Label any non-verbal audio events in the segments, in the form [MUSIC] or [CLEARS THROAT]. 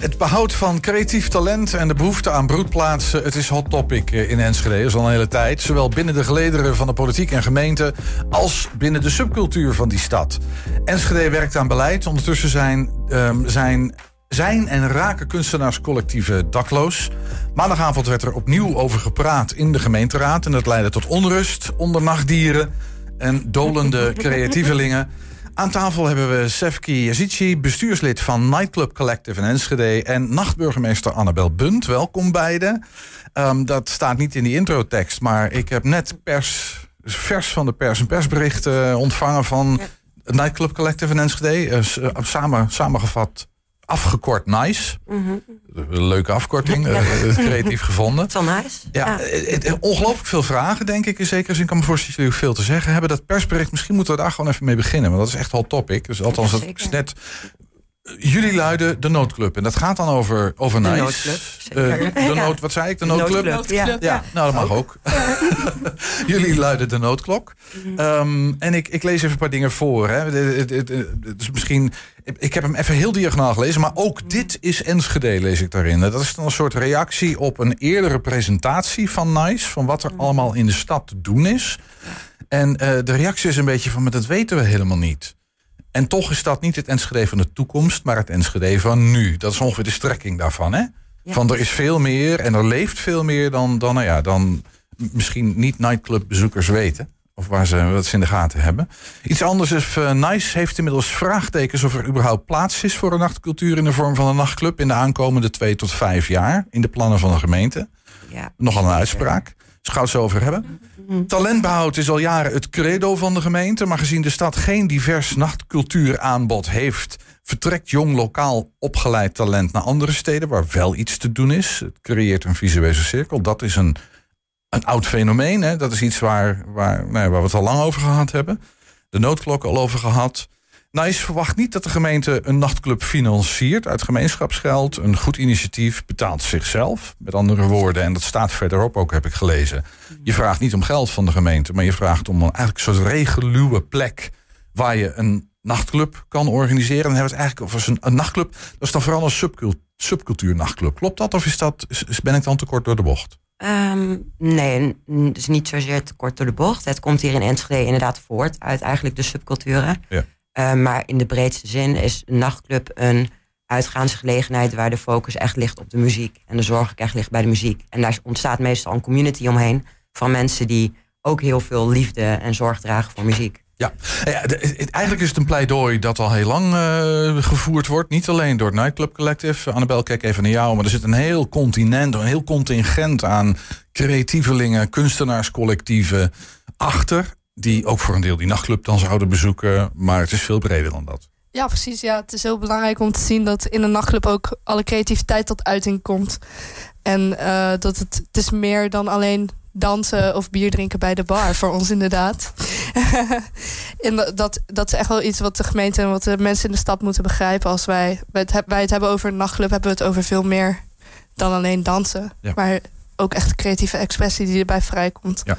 Het behoud van creatief talent en de behoefte aan broedplaatsen... het is hot topic eh, in Enschede, is al een hele tijd. Zowel binnen de gelederen van de politiek en gemeente... als binnen de subcultuur van die stad. Enschede werkt aan beleid. Ondertussen zijn, um, zijn, zijn en raken kunstenaarscollectieven dakloos. Maandagavond werd er opnieuw over gepraat in de gemeenteraad... en dat leidde tot onrust onder nachtdieren en dolende [LAUGHS] creatievelingen... Aan tafel hebben we Sefki Yazici, bestuurslid van Nightclub Collective in Enschede... en nachtburgemeester Annabel Bunt. Welkom beiden. Um, dat staat niet in die introtekst, maar ik heb net pers, vers van de pers een persbericht uh, ontvangen van ja. Nightclub Collective in Enschede. Uh, samen, samengevat afgekort nice. Mm -hmm. Leuke afkorting, ja. uh, creatief gevonden. Van nice. Ja, ja. ongelooflijk veel vragen, denk ik. In zekere zin kan me voorstellen dat jullie veel te zeggen hebben. Dat persbericht, misschien moeten we daar gewoon even mee beginnen. Want dat is echt hot topic. Dus althans, dat is net Jullie luiden de noodclub. En dat gaat dan over, over de nice. Noodclub, uh, de nood, wat zei ik? De noodclub? noodclub ja. ja. nou dat mag ook. [LAUGHS] Jullie luiden de noodklok. Um, en ik, ik lees even een paar dingen voor. Hè. Het, het, het, dus misschien, ik heb hem even heel diagonaal gelezen. Maar ook dit is Enschede, lees ik daarin. Dat is dan een soort reactie op een eerdere presentatie van NICE. Van wat er allemaal in de stad te doen is. En uh, de reactie is een beetje van, maar dat weten we helemaal niet. En toch is dat niet het Enschede van de toekomst, maar het Enschede van nu. Dat is ongeveer de strekking daarvan. Hè? Ja. Van er is veel meer en er leeft veel meer dan, dan, nou ja, dan misschien niet nightclubbezoekers weten. Of waar ze wat ze in de gaten hebben. Iets anders is, uh, Nice heeft inmiddels vraagtekens of er überhaupt plaats is voor een nachtcultuur in de vorm van een nachtclub in de aankomende twee tot vijf jaar in de plannen van de gemeente. Ja. Nogal een uitspraak. Gaan we het over hebben. Talentbehoud is al jaren het credo van de gemeente. Maar gezien de stad geen divers nachtcultuuraanbod heeft, vertrekt jong lokaal opgeleid talent naar andere steden waar wel iets te doen is. Het creëert een visuele cirkel. Dat is een, een oud fenomeen. Hè? Dat is iets waar, waar, nou waar we het al lang over gehad hebben. De noodklok al over gehad. Nice verwacht niet dat de gemeente een nachtclub financiert uit gemeenschapsgeld. Een goed initiatief betaalt zichzelf. Met andere woorden, en dat staat verderop ook, heb ik gelezen. Je vraagt niet om geld van de gemeente, maar je vraagt om een eigenlijk een soort regeluwe plek waar je een nachtclub kan organiseren. Dan hebben we het eigenlijk over een, een nachtclub. Dat is dan vooral een subcultuur, subcultuur Klopt dat? Of is dat, is, ben ik dan te kort door de bocht? Um, nee, is niet zozeer te kort door de bocht. Het komt hier in Enschede inderdaad voort uit eigenlijk de subculturen. Ja. Uh, maar in de breedste zin is een nachtclub een uitgaansgelegenheid waar de focus echt ligt op de muziek. En de zorg echt ligt bij de muziek. En daar ontstaat meestal een community omheen van mensen die ook heel veel liefde en zorg dragen voor muziek. Ja, het, eigenlijk is het een pleidooi dat al heel lang uh, gevoerd wordt. Niet alleen door het Nightclub Collective. Annabel, kijk even naar jou. Maar er zit een heel continent, een heel contingent aan creatievelingen, kunstenaarscollectieven achter die ook voor een deel die nachtclub dan zouden bezoeken. Maar het is veel breder dan dat. Ja, precies. Ja, het is heel belangrijk om te zien dat in een nachtclub ook alle creativiteit tot uiting komt. En uh, dat het, het is meer dan alleen dansen of bier drinken bij de bar voor ons inderdaad. [LAUGHS] en dat, dat is echt wel iets wat de gemeente en wat de mensen in de stad moeten begrijpen. Als wij, wij, het, wij het hebben over een nachtclub, hebben we het over veel meer dan alleen dansen. Ja. Maar ook echt creatieve expressie die erbij vrijkomt. Ja.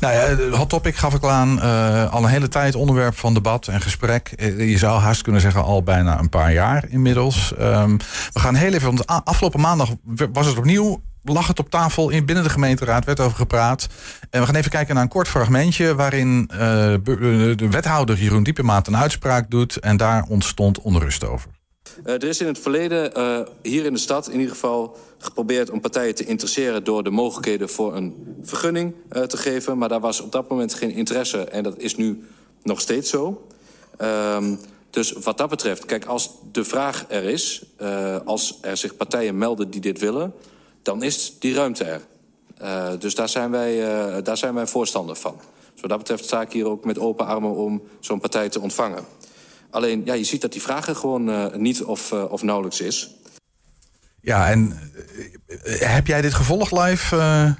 Nou ja, hot topic gaf ik al aan. Uh, al een hele tijd onderwerp van debat en gesprek. Uh, je zou haast kunnen zeggen al bijna een paar jaar inmiddels. Um, we gaan heel even, want afgelopen maandag was het opnieuw lag het op tafel in binnen de gemeenteraad, werd over gepraat. En we gaan even kijken naar een kort fragmentje waarin uh, de wethouder Jeroen Diepemaat een uitspraak doet en daar ontstond onrust over. Uh, er is in het verleden uh, hier in de stad in ieder geval geprobeerd om partijen te interesseren door de mogelijkheden voor een vergunning uh, te geven. Maar daar was op dat moment geen interesse en dat is nu nog steeds zo. Um, dus wat dat betreft, kijk, als de vraag er is, als er zich partijen melden die dit willen, dan is die ruimte er. dus daar zijn, wij, daar zijn wij voorstander van. Dus wat dat betreft sta ik hier ook met open armen om zo'n partij te ontvangen. Alleen, ja, je ziet dat die vraag er gewoon uh, niet of, uh, of nauwelijks is. Ja, en uh, heb jij dit gevolgd live?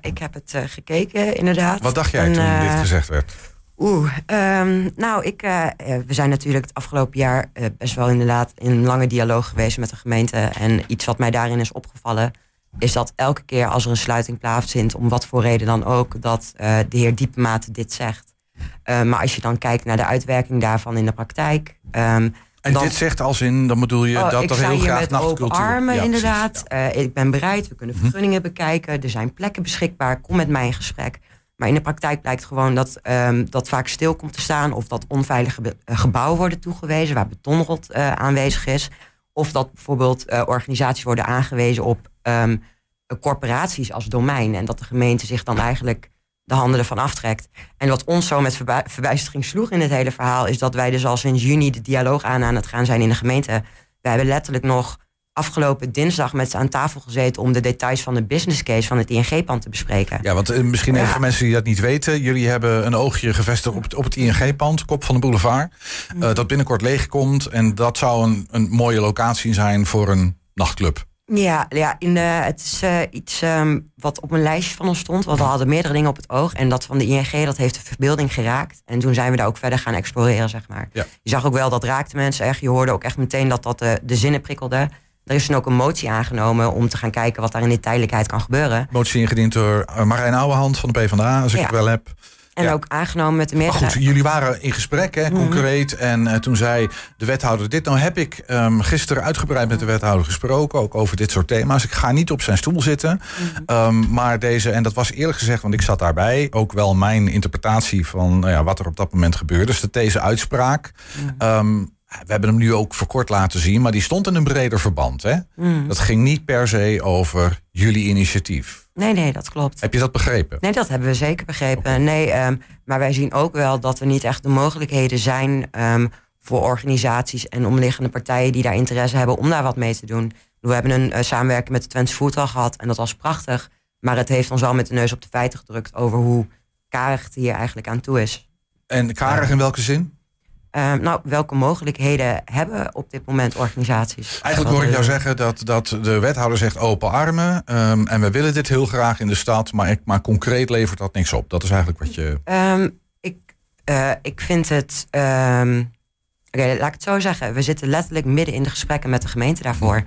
ik heb het gekeken, inderdaad. Wat dacht jij en, toen dit gezegd werd? Oeh, um, nou, ik, we zijn natuurlijk het afgelopen jaar best wel inderdaad in een lange dialoog geweest met de gemeente. En iets wat mij daarin is opgevallen, is dat elke keer als er een sluiting plaatsvindt, om wat voor reden dan ook, dat de heer Diepemaat dit zegt. Uh, maar als je dan kijkt naar de uitwerking daarvan in de praktijk. Um, En dan- dit zegt als in, dan bedoel je Oh, dat ik er heel graag met open nachtcultuur... armen, Ja, precies, inderdaad. ja. Mhm. Eh, ik ben bereid, we kunnen vergunningen bekijken. Er zijn plekken beschikbaar, kom met mij in gesprek. Maar in de praktijk blijkt gewoon dat ehm, dat vaak stil komt te staan... of dat onveilige eh, gebouwen worden toegewezen... waar betonrot eh, aanwezig is. Of dat bijvoorbeeld eh, organisaties worden aangewezen op ehm, eh, corporaties als domein... en dat de gemeente zich dan eigenlijk de handen ervan aftrekt. En wat ons zo met verbu- verbijstering sloeg in het hele verhaal... is dat wij dus al sinds juni de dialoog aan aan het gaan zijn in de gemeente. We hebben letterlijk nog afgelopen dinsdag met ze aan tafel gezeten... om de details van de business case van het ING-pand te bespreken. Ja, want eh, misschien even Ja. voor mensen die dat niet weten. Jullie hebben een oogje gevestigd op het, op het ING-pand, kop van de boulevard. Mhm. eh, dat binnenkort leegkomt. En dat zou een, een mooie locatie zijn voor een nachtclub. Ja, ja in de, het is eh, iets ehm, wat op een lijstje van ons stond. Want we hadden meerdere dingen op het oog. En dat van de ING, dat heeft de verbeelding geraakt. En toen zijn we daar ook verder gaan exploreren, zeg maar. Ja. Je zag ook wel, dat raakte mensen echt. Je hoorde ook echt meteen dat dat de, de zinnen prikkelde. Er is toen ook een motie aangenomen om te gaan kijken... wat daar in de tijdelijkheid kan gebeuren. Motie ingediend door eh, Marijn Ouwehand van de PvdA, als ik Ja. het wel heb. En Ja. ook aangenomen met de Maar meerderheid. goed, jullie waren in gesprek, hè, concreet. En eh, toen zei de wethouder dit. Nou heb ik ehm, gisteren uitgebreid met de wethouder gesproken. Ook over dit soort thema's. Ik ga niet op zijn stoel zitten. Ehm, maar deze, en dat was eerlijk gezegd, want ik zat daarbij. Ook wel mijn interpretatie van nou ja, wat er op dat moment gebeurde. Dus de deze uitspraak. ehm, we hebben hem nu ook verkort laten zien. Maar die stond in een breder verband. Hè? Dat ging niet per se over jullie initiatief. Nee, nee, dat klopt. Heb je dat begrepen? Nee, dat hebben we zeker begrepen. Nee, ehm, maar wij zien ook wel dat er niet echt de mogelijkheden zijn ehm, voor organisaties en omliggende partijen die daar interesse hebben om daar wat mee te doen. We hebben een eh, samenwerking met de Twents Food al gehad en dat was prachtig. Maar het heeft ons wel met de neus op de feiten gedrukt over hoe karig het hier eigenlijk aan toe is. En karig in welke zin? Ehm, nou, welke mogelijkheden hebben op dit moment organisaties? Eigenlijk hoor ik jou zeggen dat, dat de wethouder zegt open armen. ehm, en we willen dit heel graag in de stad, maar, ik, maar concreet levert dat niks op. Dat is eigenlijk wat je. Ehm, ik, eh, ik vind het. Oké, laat ik het zo zeggen. We zitten letterlijk midden in de gesprekken met de gemeente daarvoor.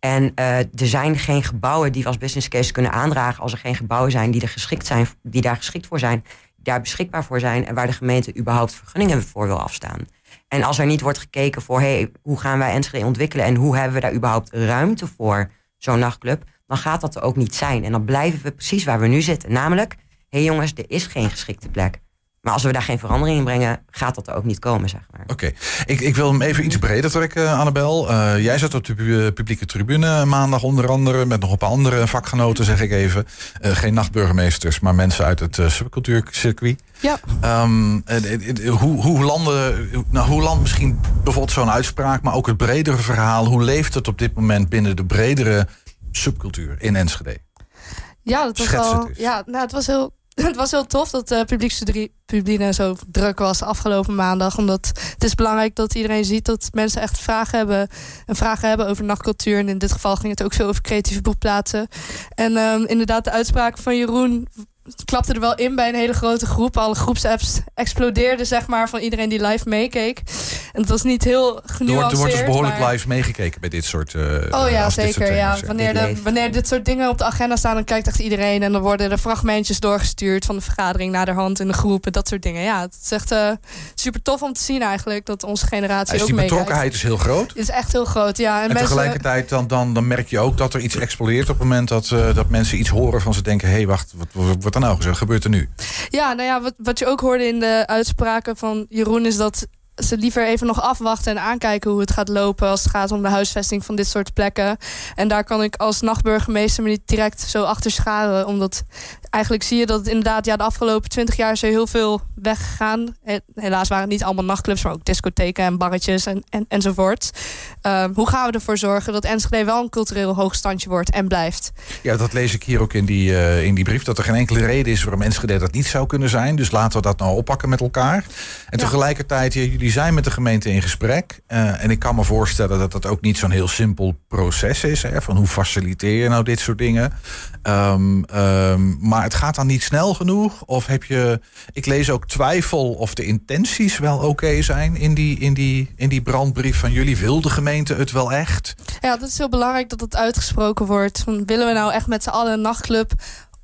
En eh, er zijn geen gebouwen die we als business case kunnen aandragen. als er geen gebouwen zijn die, er geschikt zijn, die daar geschikt voor zijn. Daar beschikbaar voor zijn. en waar de gemeente überhaupt vergunningen voor wil afstaan. En als er niet wordt gekeken voor. Hey, hoe gaan wij Enschede ontwikkelen. en hoe hebben we daar überhaupt ruimte voor, zo'n nachtclub. dan gaat dat er ook niet zijn. En dan blijven we precies waar we nu zitten. Namelijk, hé hey jongens, er is geen geschikte plek. Maar als we daar geen verandering in brengen, gaat dat er ook niet komen, zeg maar. Oké, ik, ik wil hem even iets breder trekken, Annabel. Eh, jij zat op de pu- publieke tribune maandag onder andere... met nog een paar andere vakgenoten, zeg ik even. Eh, geen nachtburgemeesters, maar mensen uit het eh, subcultuurcircuit. Ja. Ehm, eh, eh, eh, hoe, hoe, landen, nou, hoe landt misschien bijvoorbeeld zo'n uitspraak... maar ook het bredere verhaal... hoe leeft het op dit moment binnen de bredere subcultuur in Enschede? Ja, dat was wel. Ja, nou, het was heel. [LAUGHS] Het was heel tof dat de publiekstribune zo druk was afgelopen maandag. Omdat het is belangrijk dat iedereen ziet dat mensen echt vragen hebben. En vragen hebben over nachtcultuur. En in dit geval ging het ook veel over creatieve beroepplaatsen. En ehm, inderdaad, de uitspraak van Jeroen klapte er wel in bij een hele grote groep. Alle groepsapps explodeerden, zeg maar, van iedereen die live meekeek. En het was niet heel Er genuanceerd. er wordt dus behoorlijk maar- live meegekeken bij dit soort... eh, Oh ja, zeker. Ja. thema's, Wanneer, de, wanneer dit soort dingen op de agenda staan, dan kijkt echt iedereen. En dan worden er fragmentjes doorgestuurd van de vergadering naar de hand in de groep en dat soort dingen. Ja, het is echt eh, super tof om te zien eigenlijk dat onze generatie Is ook die meekijkt. betrokkenheid is heel groot. Het is echt heel groot, ja. En, En mensen, tegelijkertijd dan, dan, dan merk je ook dat er iets explodeert op het moment dat, eh, dat mensen iets horen van ze denken, hé hey, wacht, wat, wat er nou? Gebeurt er nu? Ja, nou ja, wat, wat je ook hoorde in de uitspraken van Jeroen is dat ze liever even nog afwachten en aankijken hoe het gaat lopen als het gaat om de huisvesting van dit soort plekken. En daar kan ik als nachtburgemeester me niet direct zo achter scharen. Omdat eigenlijk zie je dat het inderdaad, ja, de afgelopen twintig jaar is er heel veel weggegaan. He- Helaas waren het niet allemaal nachtclubs, maar ook discotheken en barretjes en, en, enzovoort. Ehm, hoe gaan we ervoor zorgen dat Enschede wel een cultureel hoogstandje wordt en blijft? Ja, dat lees ik hier ook in die, eh, in die brief. Dat er geen enkele reden is waarom Enschede dat niet zou kunnen zijn. Dus laten we dat nou oppakken met elkaar. En Ja. tegelijkertijd, ja, jullie zijn met de gemeente in gesprek. Eh, en ik kan me voorstellen dat dat ook niet zo'n heel simpel proces is. Hè, van hoe faciliteer je nou dit soort dingen. Ehm, ehm, maar het gaat dan niet snel genoeg? Of heb je. Ik lees ook twijfel of de intenties wel oké zijn in die, in, die, in die brandbrief van jullie. Wil de gemeente het wel echt? Ja, dat is heel belangrijk dat het uitgesproken wordt. Van, willen we nou echt met z'n allen een nachtclub?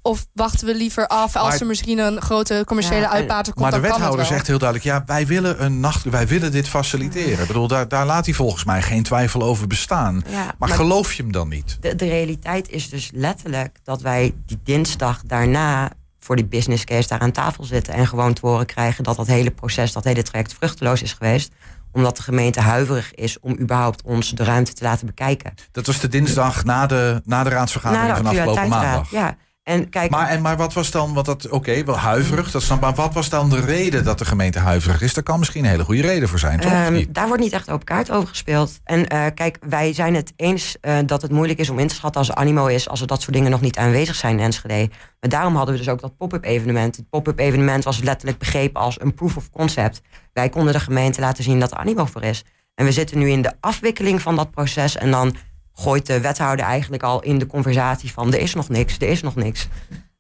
Of wachten we liever af als Maar- er misschien een grote commerciële Ja, uitbater komt? Maar de wethouder zegt heel duidelijk: ja, wij willen een nacht, wij willen dit faciliteren. Ik bedoel, daar, daar laat hij volgens mij geen twijfel over bestaan. Ja, Maar, maar- geloof je hem dan niet? De, de realiteit is dus letterlijk dat wij die dinsdag daarna voor die business case daar aan tafel zitten en gewoon te horen krijgen dat dat hele proces, dat hele traject vruchteloos is geweest. Omdat de gemeente huiverig is om überhaupt ons de ruimte te laten bekijken. Dat was de dinsdag na de, na de raadsvergadering Na de van afgelopen maandag. Ja. En kijk, Maar, en, maar wat was dan, want dat, oké, wel huiverig, dat snap, maar wat was dan de reden dat de gemeente huiverig is? Daar kan misschien een hele goede reden voor zijn, toch? Ehm, daar wordt niet echt open kaart over gespeeld. En eh, kijk, wij zijn het eens eh, dat het moeilijk is om in te schatten als er animo is, als er dat soort dingen nog niet aanwezig zijn in Enschede. Maar daarom hadden we dus ook dat pop-up evenement. Het pop-up evenement was letterlijk begrepen als een proof of concept. Wij konden de gemeente laten zien dat er animo voor is. En we zitten nu in de afwikkeling van dat proces. En dan gooit de wethouder eigenlijk al in de conversatie van er is nog niks, er is nog niks.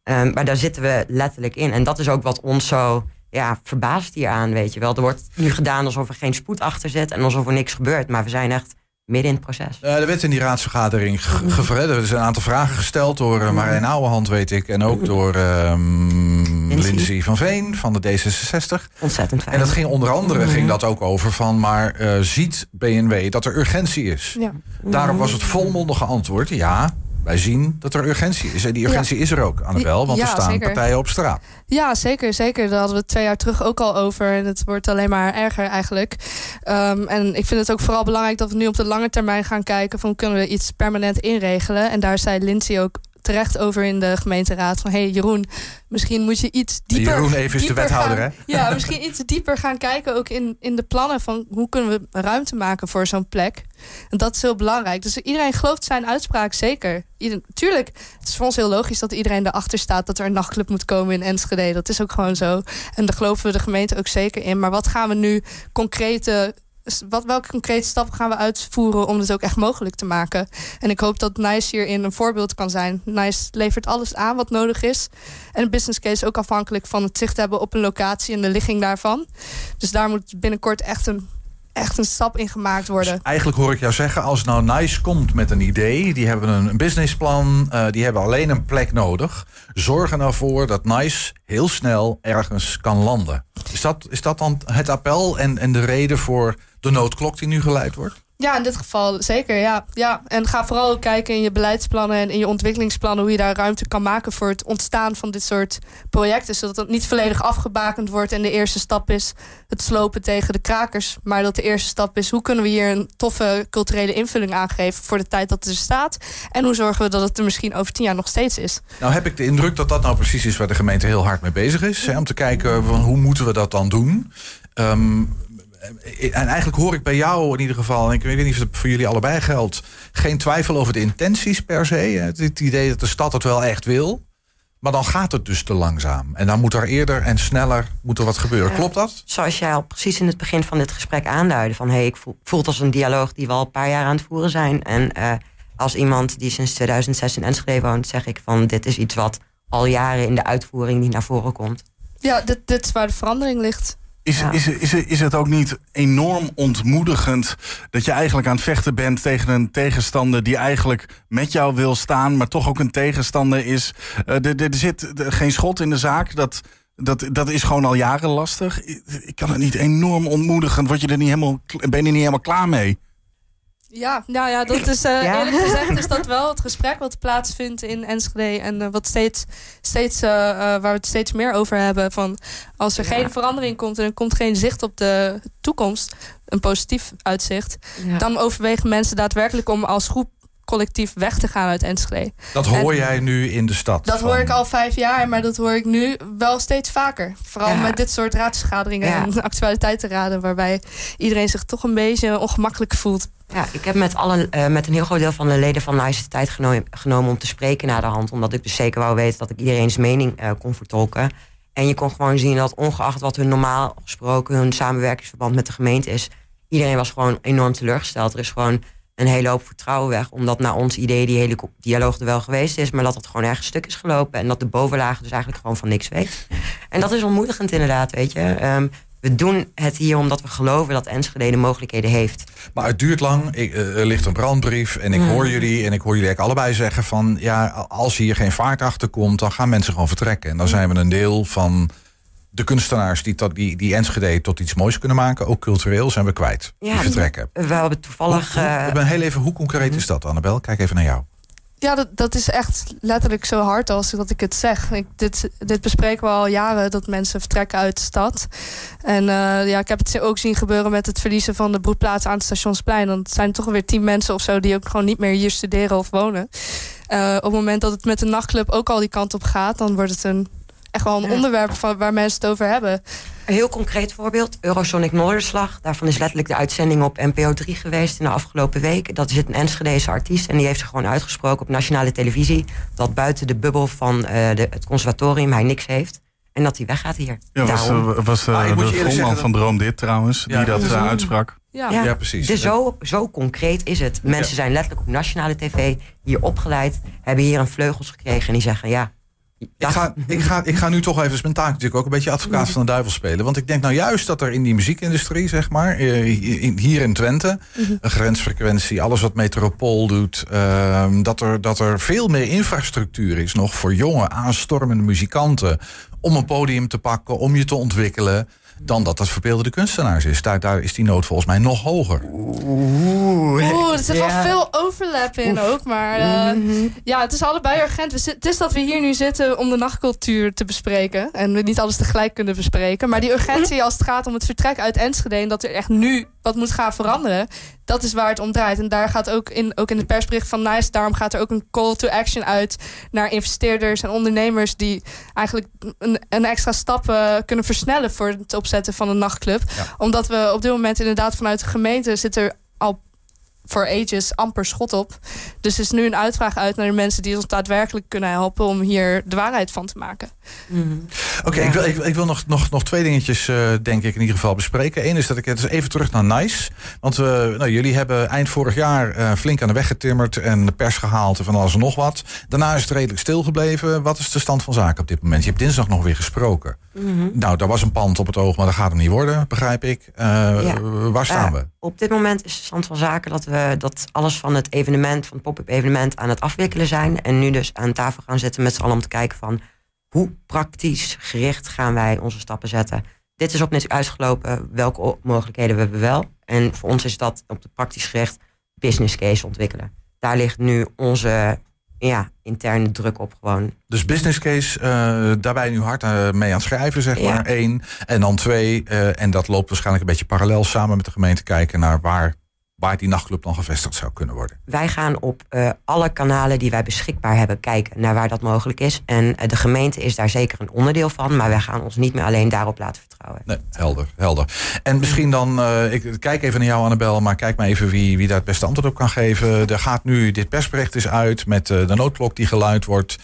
Ehm, maar daar zitten we letterlijk in. En dat is ook wat ons zo ja, verbaast hier aan, weet je wel. Er wordt nu gedaan alsof er geen spoed achter zit en alsof er niks gebeurt. Maar we zijn echt midden in het proces. Eh, er werd in die raadsvergadering ge- gevrederd. Er zijn een aantal vragen gesteld door uh, Marijn Ouwehand, weet ik. En ook [CLEARS THROAT] door ehm Lindsay. Lindsay van Veen van de D66. Ontzettend fijn. En dat ging onder andere ging dat ook over van... maar eh, ziet BNW dat er urgentie is? Ja. Daarop was het volmondige antwoord... ja, wij zien dat er urgentie is. En die urgentie is er ook, Annabel. Want er staan zeker. partijen op straat. Ja, zeker, zeker. Daar hadden we het twee jaar terug ook al over. En het wordt alleen maar erger eigenlijk. Ehm, en ik vind het ook vooral belangrijk dat we nu op de lange termijn gaan kijken... van kunnen we iets permanent inregelen. En daar zei Lindsay ook terecht over in de gemeenteraad. Van, hé hey, Jeroen, misschien moet je iets dieper... Jeroen even is de wethouder, gaan- hè? Ja, misschien iets dieper gaan kijken ook in, in de plannen... van hoe kunnen we ruimte maken voor zo'n plek. En dat is heel belangrijk. Dus iedereen gelooft zijn uitspraak zeker. Ieder, tuurlijk, het is voor ons heel logisch dat iedereen erachter staat... dat er een nachtclub moet komen in Enschede. Dat is ook gewoon zo. En daar geloven we de gemeente ook zeker in. Maar wat gaan we nu concrete... Wat, welke concrete stappen gaan we uitvoeren om dit ook echt mogelijk te maken? En ik hoop dat NICE hierin een voorbeeld kan zijn. NICE levert alles aan wat nodig is. En een business case ook afhankelijk van het zicht hebben op een locatie en de ligging daarvan. Dus daar moet binnenkort echt een, echt een stap in gemaakt worden. Dus eigenlijk hoor ik jou zeggen, als nou NICE komt met een idee... die hebben een, businessplan, eh, die hebben alleen een plek nodig... zorg er nou voor dat NICE heel snel ergens kan landen. Is dat, is dat dan het appel en, en de reden voor de noodklok die nu geleid wordt? Ja, in dit geval zeker. Ja. Ja. En ga vooral kijken in je beleidsplannen en in je ontwikkelingsplannen hoe je daar ruimte kan maken voor het ontstaan van dit soort projecten. Zodat het niet volledig afgebakend wordt en de eerste stap is het slopen tegen de krakers. Maar dat de eerste stap is hoe kunnen we hier een toffe culturele invulling aangeven voor de tijd dat het er staat. En hoe zorgen we dat het er misschien over tien jaar nog steeds is. Nou heb ik de indruk dat dat nou precies is waar de gemeente heel hard mee bezig is. Hè, om te kijken van hoe moeten we dat dan doen. Ehm, en eigenlijk hoor ik bij jou in ieder geval, en ik weet niet of het voor jullie allebei geldt, geen twijfel over de intenties per se. hè. Het, het idee dat de stad het wel echt wil. Maar dan gaat het dus te langzaam. En dan moet er eerder en sneller moet er wat gebeuren. Klopt dat? Zoals jij al precies in het begin van dit gesprek aanduidde. Van hey, ik voel, voel het als een dialoog die we al een paar jaar aan het voeren zijn. En eh, als iemand die sinds 2006 in Enschede woont, zeg ik van dit is iets wat al jaren in de uitvoering niet naar voren komt. Ja, dit, dit is waar de verandering ligt. Is, Ja. is, is, is het ook niet enorm ontmoedigend dat je eigenlijk aan het vechten bent tegen een tegenstander die eigenlijk met jou wil staan, maar toch ook een tegenstander is? Eh, er, er zit geen schot in de zaak. Dat, dat, dat is gewoon al jaren lastig. Ik, ik kan het niet enorm ontmoedigend. Word je er niet helemaal, ben je er niet helemaal klaar mee? Ja, nou ja, dat is eh, Ja. eerlijk gezegd is dat [LAUGHS] wel het gesprek wat plaatsvindt in Enschede en eh, wat steeds, steeds eh, waar we het steeds meer over hebben. Van als er Ja. geen verandering komt en er komt geen zicht op de toekomst, een positief uitzicht, dan overwegen mensen daadwerkelijk om als groep collectief weg te gaan uit Enschede. Dat hoor jij nu in de stad. Dat van- hoor ik al vijf jaar, maar dat hoor ik nu wel steeds vaker. Vooral Ja. met dit soort raadsvergaderingen Ja. en [LAUGHS] actualiteitenraden, waarbij iedereen zich toch een beetje ongemakkelijk voelt. Ja, ik heb met, alle, eh, met een heel groot deel van de leden van NICE de tijd geno- genomen om te spreken na de hand. Omdat ik dus zeker wou weten dat ik iedereen's mening eh, kon vertolken. En je kon gewoon zien dat ongeacht wat hun normaal gesproken hun samenwerkingsverband met de gemeente is, iedereen was gewoon enorm teleurgesteld. Er is gewoon een hele hoop vertrouwen weg. Omdat naar ons idee die hele dialoog er wel geweest is, maar dat het gewoon ergens stuk is gelopen. En dat de bovenlaag dus eigenlijk gewoon van niks weet. En dat is ontmoedigend inderdaad, weet je. Ehm, we doen het hier omdat we geloven dat Enschede de mogelijkheden heeft. Maar het duurt lang. Ik, eh, er ligt een brandbrief. En ik hoor jullie en ik hoor jullie eigenlijk allebei zeggen van ja, als hier geen vaart achter komt, dan gaan mensen gewoon vertrekken. En dan zijn we een deel van de kunstenaars die, tot, die, die Enschede tot iets moois kunnen maken. Ook cultureel zijn we kwijt. die vertrekken. We hebben toevallig. Hoe, hoe, ik ben heel even, hoe concreet is dat, Annabel? Kijk even naar jou. Ja, dat, dat is echt letterlijk zo hard als dat ik het zeg. Ik, dit, dit bespreken we al jaren, dat mensen vertrekken uit de stad. En uh, ja, ik heb het ook zien gebeuren met het verliezen van de broedplaats aan het Stationsplein. Dan zijn toch weer tien mensen of zo die ook gewoon niet meer hier studeren of wonen. Uh, op het moment dat het met de nachtclub ook al die kant op gaat, dan wordt het een, echt wel een ja. onderwerp van, waar mensen het over hebben. Een heel concreet voorbeeld, Eurosonic Noorderslag. Daarvan is letterlijk de uitzending op NPO 3 geweest in de afgelopen week. Dat is een Enschedese artiest en die heeft zich gewoon uitgesproken op nationale televisie... dat buiten de bubbel van uh, de, het conservatorium hij niks heeft. En dat hij weggaat hier. Ja, was, uh, was uh, ah, de frontman van Droom Dit trouwens, ja, die dat uh, uitsprak. Ja, ja, ja precies. Dus zo, zo concreet is het. Mensen zijn letterlijk op nationale tv hier opgeleid... hebben hier een vleugels gekregen en die zeggen... ja, ik ga, ik, ga, ik ga nu toch even mijn taak natuurlijk ook een beetje advocaat van de duivel spelen. Want ik denk nou juist dat er in die muziekindustrie, zeg maar, hier in Twente, een grensfrequentie, alles wat metropool doet, uh, dat, er, dat er veel meer infrastructuur is nog voor jonge, aanstormende muzikanten. Om een podium te pakken, om je te ontwikkelen dan dat dat verbeeldende kunstenaars is. Daar, daar is die nood volgens mij nog hoger. Oeh, er zit ja. wel veel overlap in Oef. ook. Maar uh, mm -hmm. ja, het is allebei urgent. Het is dat we hier nu zitten om de nachtcultuur te bespreken. En we niet alles tegelijk kunnen bespreken. Maar die urgentie als het gaat om het vertrek uit Enschede... en dat er echt nu wat moet gaan veranderen... dat is waar het om draait. En daar gaat ook in, ook in het persbericht van NICE... daarom gaat er ook een call to action uit... naar investeerders en ondernemers... die eigenlijk een, een extra stap uh, kunnen versnellen... voor het opzetten van een nachtclub. Ja. Omdat we op dit moment inderdaad vanuit de gemeente... zit er voor ages amper schot op. Dus er is nu een uitvraag uit naar de mensen die ons daadwerkelijk kunnen helpen om hier de waarheid van te maken. Mm. Oké, okay, ja. ik, wil, ik, ik, wil nog, nog, nog twee dingetjes, uh, denk ik, in ieder geval bespreken. Eén is dat ik het dus even terug naar NICE. Want uh, nou, jullie hebben eind vorig jaar uh, flink aan de weg getimmerd en de pers gehaald en van alles en nog wat. Daarna is het redelijk stilgebleven. Wat is de stand van zaken op dit moment? Je hebt dinsdag nog weer gesproken. Mm -hmm. Nou, daar was een pand op het oog, maar dat gaat hem niet worden, begrijp ik. Ja. Waar staan we? Op dit moment is de stand van zaken dat we dat alles van het evenement, van het pop-up evenement, aan het afwikkelen zijn. En nu dus aan tafel gaan zitten met z'n allen om te kijken van hoe praktisch gericht gaan wij onze stappen zetten. Dit is ook net uitgelopen, welke mogelijkheden we hebben wel. En voor ons is dat op de praktisch gericht business case ontwikkelen. Daar ligt nu onze ja, interne druk op gewoon. Dus business case, uh, daarbij nu hard uh, mee aan het schrijven, zeg maar. Eén. En dan twee, uh, en dat loopt waarschijnlijk een beetje parallel samen met de gemeente kijken naar waar waar die nachtclub dan gevestigd zou kunnen worden? Wij gaan op uh, alle kanalen die wij beschikbaar hebben kijken naar waar dat mogelijk is. En uh, de gemeente is daar zeker een onderdeel van, maar wij gaan ons niet meer alleen daarop laten vertrouwen. Nee, helder, helder. En misschien dan, uh, ik kijk even naar jou Annabel, maar kijk maar even wie, wie daar het beste antwoord op kan geven. Er gaat nu, dit persbericht is uit met de noodklok die geluid wordt.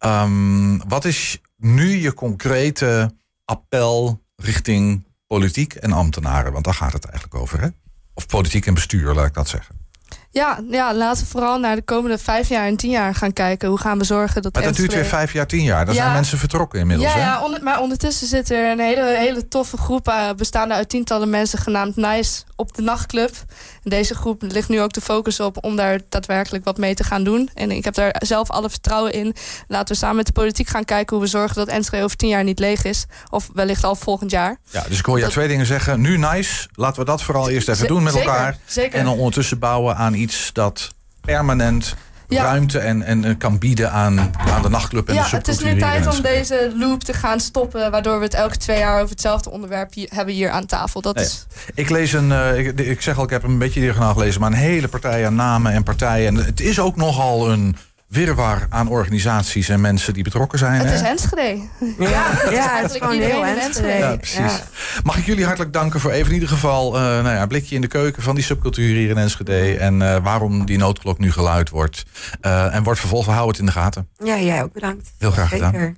Um, wat is nu je concrete appel richting politiek en ambtenaren? Want daar gaat het eigenlijk over, hè? Of politiek en bestuur, laat ik dat zeggen. Ja, ja, laten we vooral naar de komende vijf jaar en tien jaar gaan kijken. Hoe gaan we zorgen dat... Maar dat duurt weer vijf jaar, tien jaar. Ja. zijn mensen vertrokken inmiddels. Ja, hè? ja maar ondertussen zit er een hele, hele toffe groep... Uh, bestaande uit tientallen mensen genaamd NICE op de nachtclub. En deze groep ligt nu ook de focus op om daar daadwerkelijk wat mee te gaan doen. En ik heb daar zelf alle vertrouwen in. Laten we samen met de politiek gaan kijken hoe we zorgen dat Enschede over tien jaar niet leeg is. Of wellicht al volgend jaar. Ja, dus ik hoor dat... twee dingen zeggen. Nu NICE, laten we dat vooral eerst even Z doen met zeker, elkaar. Zeker. En dan ondertussen bouwen aan iets dat permanent ja. ruimte en, en kan bieden aan, aan de nachtclub en ja, de Het is nu tijd om deze loop te gaan stoppen, waardoor we het elke twee jaar over hetzelfde onderwerp hier, hebben hier aan tafel. Dat nee. is... Ik lees een, uh, ik, ik, zeg al, ik heb een beetje diagonaal gelezen, maar een hele partij aan namen en partijen. En het is ook nogal een wirwar aan organisaties en mensen die betrokken zijn. Het hè? is Enschede. Ja, ja, ja het is gewoon heel Enschede. Ja, precies. Ja. Mag ik jullie hartelijk danken voor even in ieder geval uh, nou ja, een blikje in de keuken van die subcultuur hier in Enschede. En uh, waarom die noodklok nu geluid wordt. Uh, en wordt vervolgens, hou het in de gaten. Ja, jij ook bedankt. Heel graag Zeker. gedaan.